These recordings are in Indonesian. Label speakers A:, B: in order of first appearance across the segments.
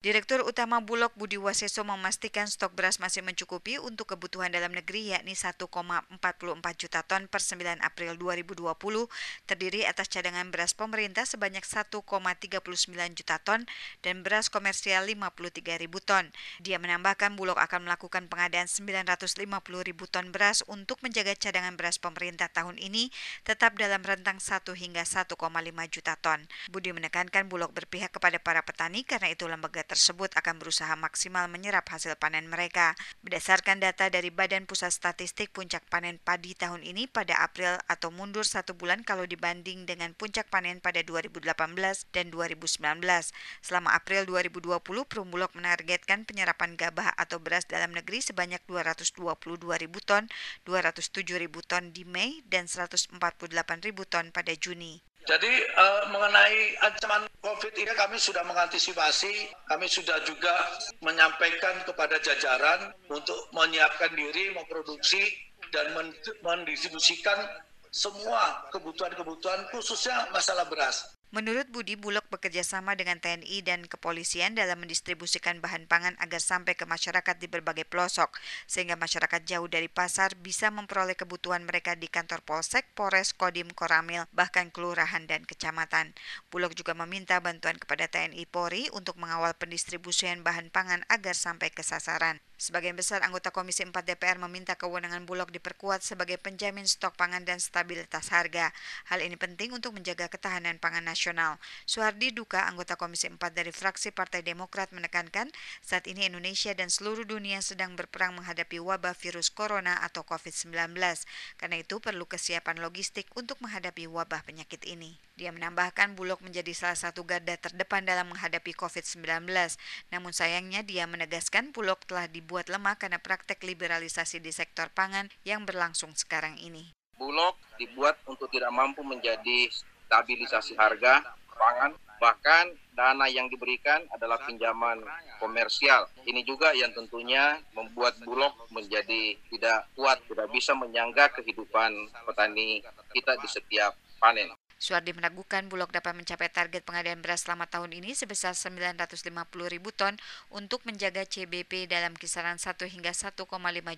A: Direktur Utama Bulog Budi Waseso memastikan stok beras masih mencukupi untuk kebutuhan dalam negeri yakni 1,44 juta ton per 9 April 2020 terdiri atas cadangan beras pemerintah sebanyak 1,39 juta ton dan beras komersial 53 ribu ton. Dia menambahkan Bulog akan melakukan pengadaan 950 ribu ton beras untuk menjaga cadangan beras pemerintah tahun ini tetap dalam rentang 1 hingga 1,5 juta ton. Budi menekankan Bulog berpihak kepada para petani karena itu lembaga tersebut akan berusaha maksimal menyerap hasil panen mereka. Berdasarkan data dari Badan Pusat Statistik, puncak panen padi tahun ini pada April atau mundur satu bulan kalau dibanding dengan puncak panen pada 2018 dan 2019. Selama April 2020, Perumbulok menargetkan penyerapan gabah atau beras dalam negeri sebanyak 222 ribu ton, 207 ribu ton di Mei, dan 148 ribu ton pada Juni.
B: Jadi uh, mengenai ancaman COVID ini kami sudah mengantisipasi, kami sudah juga menyampaikan kepada jajaran untuk menyiapkan diri, memproduksi dan mendistribusikan semua kebutuhan-kebutuhan khususnya masalah beras.
A: Menurut Budi, Bulog bekerja sama dengan TNI dan kepolisian dalam mendistribusikan bahan pangan agar sampai ke masyarakat di berbagai pelosok, sehingga masyarakat jauh dari pasar bisa memperoleh kebutuhan mereka di kantor Polsek, Polres, Kodim, Koramil, bahkan kelurahan dan kecamatan. Bulog juga meminta bantuan kepada TNI Polri untuk mengawal pendistribusian bahan pangan agar sampai ke sasaran. Sebagian besar anggota Komisi 4 DPR meminta kewenangan Bulog diperkuat sebagai penjamin stok pangan dan stabilitas harga. Hal ini penting untuk menjaga ketahanan pangan nasional. Suhardi Duka, anggota Komisi 4 dari fraksi Partai Demokrat menekankan saat ini Indonesia dan seluruh dunia sedang berperang menghadapi wabah virus corona atau COVID-19. Karena itu perlu kesiapan logistik untuk menghadapi wabah penyakit ini. Dia menambahkan Bulog menjadi salah satu garda terdepan dalam menghadapi COVID-19. Namun sayangnya dia menegaskan Bulog telah dibuat lemah karena praktek liberalisasi di sektor pangan yang berlangsung sekarang ini.
C: Bulog dibuat untuk tidak mampu menjadi stabilisasi harga pangan, bahkan dana yang diberikan adalah pinjaman komersial. Ini juga yang tentunya membuat Bulog menjadi tidak kuat, tidak bisa menyangga kehidupan petani kita di setiap panen.
A: Suardi meragukan Bulog dapat mencapai target pengadaan beras selama tahun ini sebesar 950 ribu ton untuk menjaga CBP dalam kisaran 1 hingga 1,5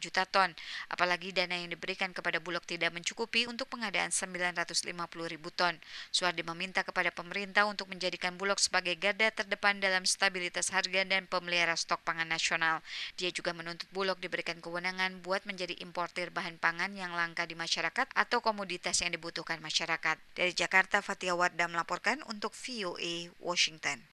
A: juta ton. Apalagi dana yang diberikan kepada Bulog tidak mencukupi untuk pengadaan 950 ribu ton. Suardi meminta kepada pemerintah untuk menjadikan Bulog sebagai garda terdepan dalam stabilitas harga dan pemelihara stok pangan nasional. Dia juga menuntut Bulog diberikan kewenangan buat menjadi importir bahan pangan yang langka di masyarakat atau komoditas yang dibutuhkan masyarakat. Dari Jakarta, Jakarta, Fatia Wardah melaporkan untuk VOA Washington.